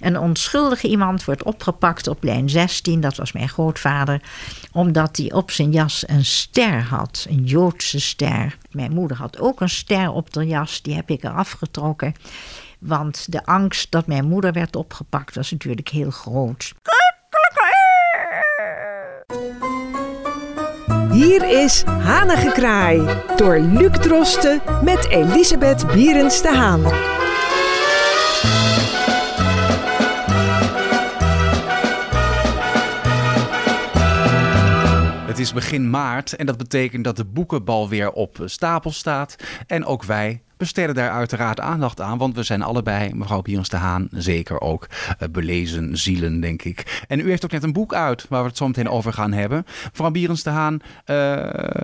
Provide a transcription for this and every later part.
Een onschuldige iemand wordt opgepakt op lijn 16, dat was mijn grootvader, omdat hij op zijn jas een ster had, een Joodse ster. Mijn moeder had ook een ster op de jas, die heb ik eraf getrokken. Want de angst dat mijn moeder werd opgepakt was natuurlijk heel groot. Hier is Hanengekraai door Luc Drosten met Elisabeth Bierens de Haan. Het is begin maart en dat betekent dat de boekenbal weer op stapel staat. En ook wij besteden daar uiteraard aandacht aan, want we zijn allebei, mevrouw Bierens de Haan, zeker ook uh, belezen zielen, denk ik. En u heeft ook net een boek uit waar we het zo meteen over gaan hebben. Mevrouw Bierens de Haan, uh,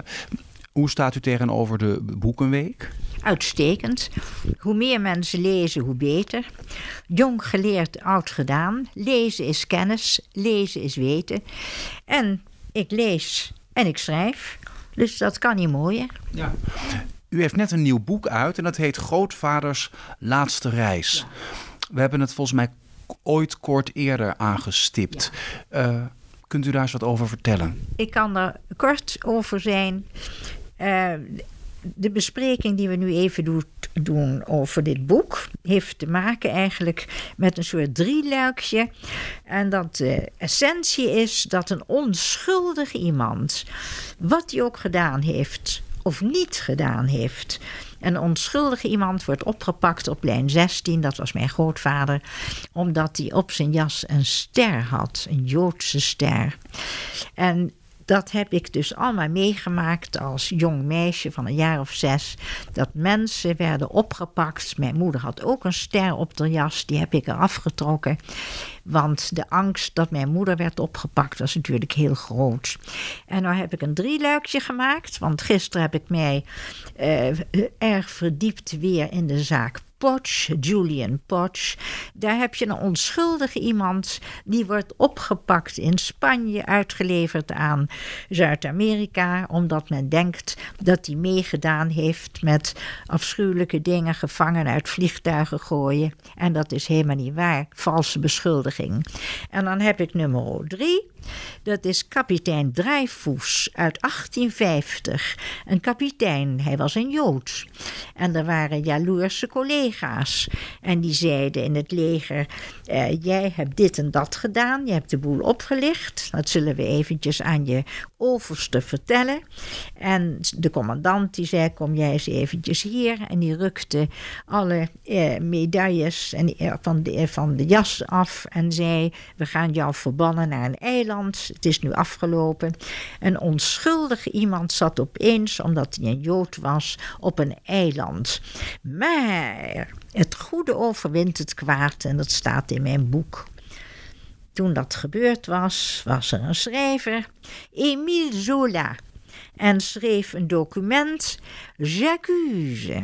hoe staat u tegenover de Boekenweek? Uitstekend. Hoe meer mensen lezen, hoe beter. Jong geleerd, oud gedaan. Lezen is kennis, lezen is weten. En ik lees en ik schrijf. Dus dat kan niet mooier. Ja. U heeft net een nieuw boek uit en dat heet Grootvaders Laatste Reis. We hebben het volgens mij ooit kort eerder aangestipt. Uh, kunt u daar eens wat over vertellen? Ik kan er kort over zijn. Uh, de bespreking die we nu even doen over dit boek heeft te maken eigenlijk met een soort drieluikje. En dat de essentie is dat een onschuldig iemand, wat hij ook gedaan heeft of niet gedaan heeft. Een onschuldige iemand wordt opgepakt op lijn 16, dat was mijn grootvader, omdat hij op zijn jas een ster had, een Joodse ster. En dat heb ik dus allemaal meegemaakt als jong meisje van een jaar of zes. Dat mensen werden opgepakt. Mijn moeder had ook een ster op de jas, die heb ik eraf getrokken. Want de angst dat mijn moeder werd opgepakt was natuurlijk heel groot. En nou heb ik een drieluikje gemaakt, want gisteren heb ik mij uh, erg verdiept weer in de zaak Potch, Julian Potch. Daar heb je een onschuldige iemand die wordt opgepakt in Spanje, uitgeleverd aan Zuid-Amerika, omdat men denkt dat hij meegedaan heeft met afschuwelijke dingen, gevangen uit vliegtuigen gooien. En dat is helemaal niet waar, valse beschuldiging. En dan heb ik nummer drie. Dat is kapitein Dreyfus uit 1850. Een kapitein, hij was een Jood. En er waren jaloerse collega's. En die zeiden in het leger: eh, Jij hebt dit en dat gedaan, je hebt de boel opgelicht. Dat zullen we eventjes aan je overste vertellen. En de commandant die zei: Kom jij eens eventjes hier. En die rukte alle eh, medailles en, eh, van, de, van de jas af en zei: We gaan jou verbannen naar een eiland het is nu afgelopen. Een onschuldig iemand zat opeens, omdat hij een Jood was, op een eiland. Maar het goede overwint het kwaad en dat staat in mijn boek. Toen dat gebeurd was, was er een schrijver, Emile Zola, en schreef een document, J'accuse.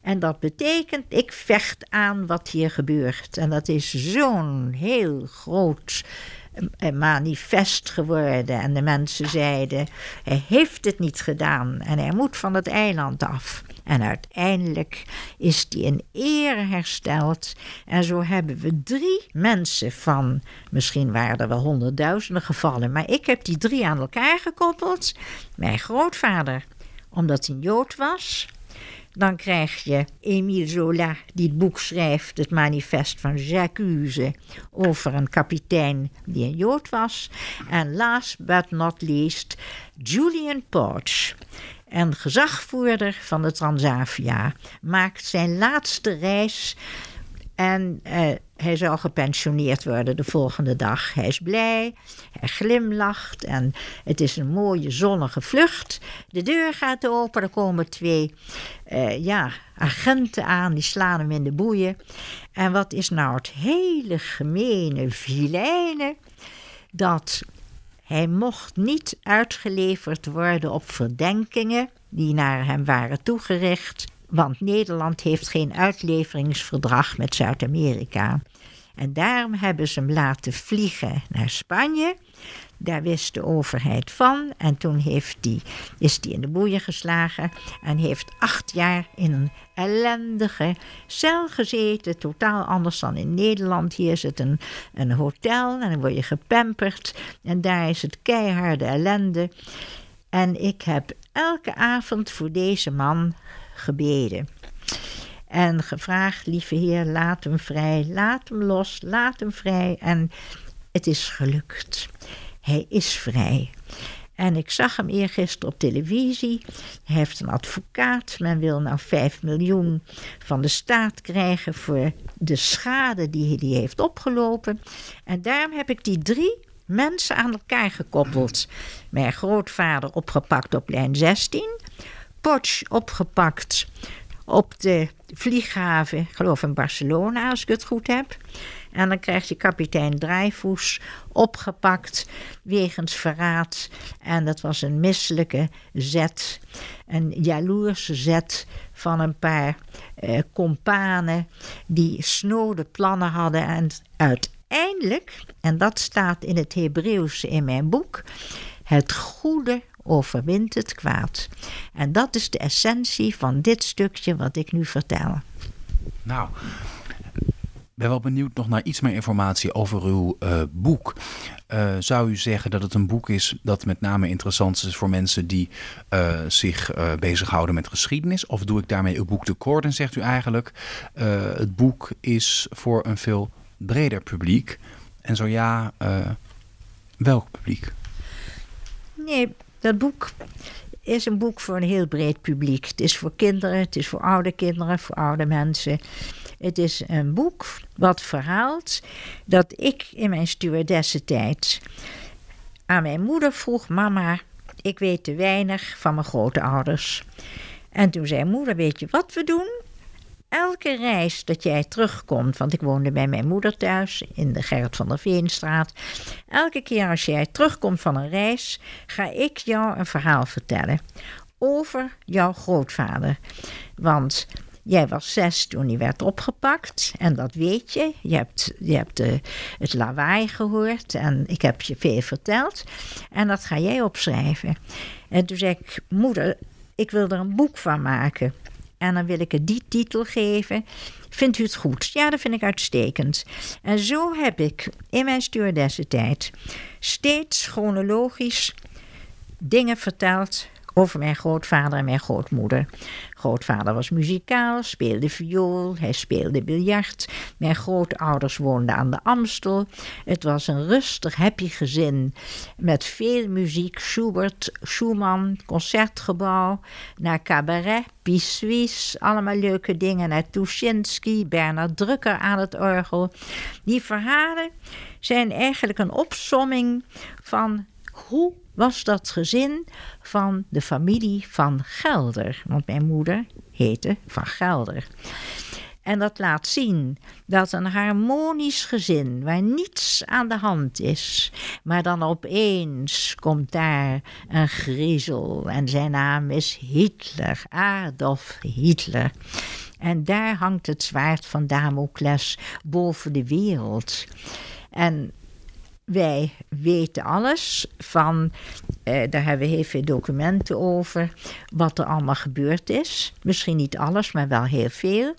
En dat betekent, ik vecht aan wat hier gebeurt. En dat is zo'n heel groot een manifest geworden. En de mensen zeiden: hij heeft het niet gedaan en hij moet van het eiland af. En uiteindelijk is die in ere hersteld. En zo hebben we drie mensen van, misschien waren er wel honderdduizenden gevallen, maar ik heb die drie aan elkaar gekoppeld. Mijn grootvader, omdat hij Jood was. Dan krijg je Emile Zola, die het boek schrijft, het manifest van J'accuse, over een kapitein die een Jood was. En last but not least, Julian Porch. En gezagvoerder van de Transavia maakt zijn laatste reis en uh, hij zal gepensioneerd worden de volgende dag. Hij is blij, hij glimlacht en het is een mooie zonnige vlucht. De deur gaat open, er komen twee uh, ja, agenten aan, die slaan hem in de boeien. En wat is nou het hele gemene vilijne? Dat hij mocht niet uitgeleverd worden op verdenkingen die naar hem waren toegericht want Nederland heeft geen uitleveringsverdrag met Zuid-Amerika. En daarom hebben ze hem laten vliegen naar Spanje. Daar wist de overheid van. En toen heeft die, is hij in de boeien geslagen. En heeft acht jaar in een ellendige cel gezeten. Totaal anders dan in Nederland. Hier het een, een hotel en dan word je gepamperd. En daar is het keiharde ellende. En ik heb elke avond voor deze man gebeden. En gevraagd, lieve Heer, laat hem vrij, laat hem los, laat hem vrij. En het is gelukt. Hij is vrij. En ik zag hem eergisteren op televisie. Hij heeft een advocaat. Men wil nou 5 miljoen van de staat krijgen voor de schade die hij heeft opgelopen. En daarom heb ik die drie mensen aan elkaar gekoppeld. Mijn grootvader opgepakt op lijn 16. Potsch opgepakt op de vlieghaven, ik geloof in Barcelona als ik het goed heb. En dan krijgt je kapitein Dreyfus opgepakt wegens verraad. En dat was een misselijke zet, een jaloerse zet van een paar eh, kompanen die snode plannen hadden. En uiteindelijk, en dat staat in het Hebreeuws in mijn boek, het goede overwint het kwaad. En dat is de essentie van dit stukje wat ik nu vertel. Nou, ik ben wel benieuwd nog naar iets meer informatie over uw uh, boek. Uh, zou u zeggen dat het een boek is dat met name interessant is voor mensen die uh, zich bezighouden met geschiedenis? Of doe ik daarmee uw boek tekort en zegt u eigenlijk het boek is voor een veel breder publiek? En zo ja, welk publiek? Nee, dat boek is een boek voor een heel breed publiek. Het is voor kinderen, het is voor oude kinderen, voor oude mensen. Het is een boek wat verhaalt dat ik in mijn stewardessentijd aan mijn moeder vroeg: Mama, ik weet te weinig van mijn grootouders. En toen zei moeder: Weet je wat we doen? Elke reis dat jij terugkomt, want ik woonde bij mijn moeder thuis in de Gerrit van der Veenstraat. Elke keer als jij terugkomt van een reis, ga ik jou een verhaal vertellen over jouw grootvader. Want Jij was zes toen hij werd opgepakt en dat weet je. Je hebt, je hebt de, het lawaai gehoord en ik heb je veel verteld. En dat ga jij opschrijven. En toen zei ik, moeder, ik wil er een boek van maken. En dan wil ik het die titel geven. Vindt u het goed? Ja, dat vind ik uitstekend. En zo heb ik in mijn stewardessentijd steeds chronologisch dingen verteld over mijn grootvader en mijn grootmoeder. Grootvader was muzikaal, speelde viool, hij speelde biljart. Mijn grootouders woonden aan de Amstel. Het was een rustig, happy gezin met veel muziek. Schubert, Schumann, concertgebouw, naar cabaret, Pissuis, allemaal leuke dingen. Naar Tuschinski, Bernard Drucker aan het orgel. Die verhalen zijn eigenlijk een opsomming van hoe was dat gezin van de familie van Gelder. Want mijn moeder heette Van Gelder. En dat laat zien dat een harmonisch gezin waar niets aan de hand is, maar dan opeens komt daar een griezel en zijn naam is Hitler, Adolf Hitler. En daar hangt het zwaard van Damocles boven de wereld. En wij weten alles van, eh, daar hebben we heel veel documenten over, wat er allemaal gebeurd is. Misschien niet alles, maar wel heel veel.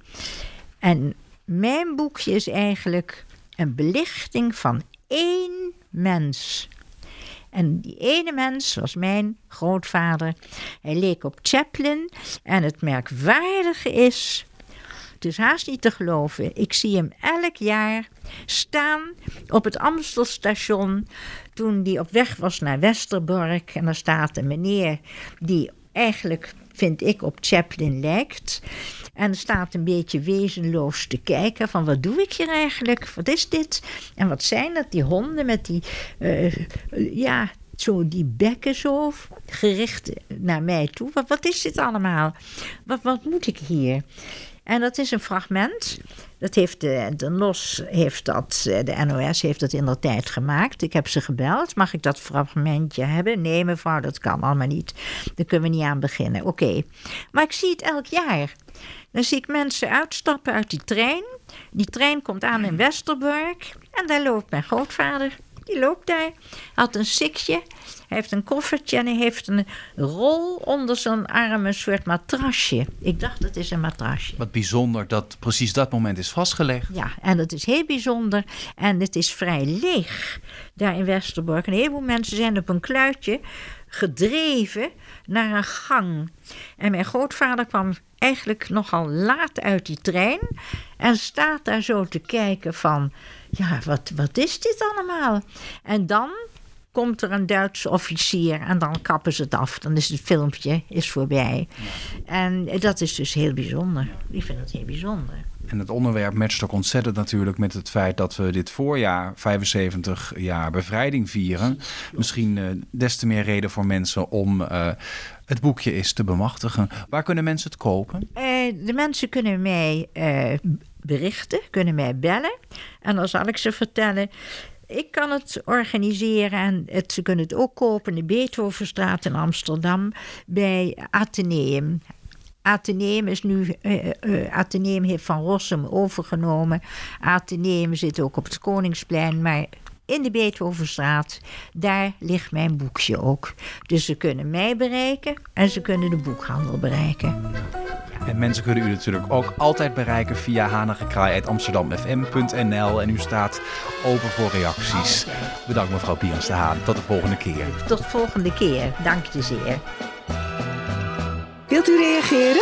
En mijn boekje is eigenlijk een belichting van één mens. En die ene mens was mijn grootvader. Hij leek op Chaplin. En het merkwaardige is het is haast niet te geloven. Ik zie hem elk jaar staan op het Amstelstation toen hij op weg was naar Westerbork. En daar staat een meneer die eigenlijk, vind ik, op Chaplin lijkt. En staat een beetje wezenloos te kijken van wat doe ik hier eigenlijk? Wat is dit? En wat zijn dat, die honden met die, uh, ja, zo die bekken zo gericht naar mij toe. Wat, wat is dit allemaal? Wat, wat moet ik hier? En dat is een fragment. Dat heeft de, de NOS, heeft dat, eh, de NOS heeft dat in de tijd gemaakt. Ik heb ze gebeld. Mag ik dat fragmentje hebben? Nee, mevrouw, dat kan allemaal niet. Daar kunnen we niet aan beginnen. Oké. Maar ik zie het elk jaar. Dan zie ik mensen uitstappen uit die trein. Die trein komt aan in Westerbork. En daar loopt mijn grootvader. Die loopt daar. Had een sikje. Hij heeft een koffertje en hij heeft een rol onder zijn arm, een soort matrasje. Ik dacht, het is een matrasje. Wat bijzonder dat precies dat moment is vastgelegd. Ja, en dat is heel bijzonder. En het is vrij leeg daar in Westerbork. Een heleboel mensen zijn op een kluitje gedreven naar een gang. En mijn grootvader kwam eigenlijk nogal laat uit die trein en staat daar zo te kijken van, ja, wat, wat is dit allemaal? En dan komt er een Duitse officier en dan kappen ze het af. Dan is het filmpje is voorbij. En dat is dus heel bijzonder. Ik vind het heel bijzonder. En het onderwerp matcht ook ontzettend natuurlijk met het feit dat we dit voorjaar 75 jaar bevrijding vieren. Misschien uh, des te meer reden voor mensen om uh, het boekje is te bemachtigen. Waar kunnen mensen het kopen? Uh, de mensen kunnen mij berichten, kunnen mij bellen. En dan zal ik ze vertellen. Ik kan het organiseren en het, ze kunnen het ook kopen in de Beethovenstraat in Amsterdam bij Atheneum. Atheneum is nu, uh, heeft Van Rossum overgenomen. Atheneum zit ook op het Koningsplein, maar in de Beethovenstraat, daar ligt mijn boekje ook. Dus ze kunnen mij bereiken en ze kunnen de boekhandel bereiken. En mensen kunnen u natuurlijk ook altijd bereiken via hanagekraai.amsterdamfm.nl. En u staat open voor reacties. Bedankt mevrouw Pierens de Haan. Tot de volgende keer. Tot de volgende keer. Dank je zeer. Wilt u reageren?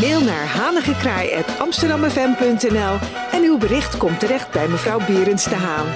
Mail naar hanigekraai.amsterdamfm.nl en uw bericht komt terecht bij mevrouw Bierens de Haan.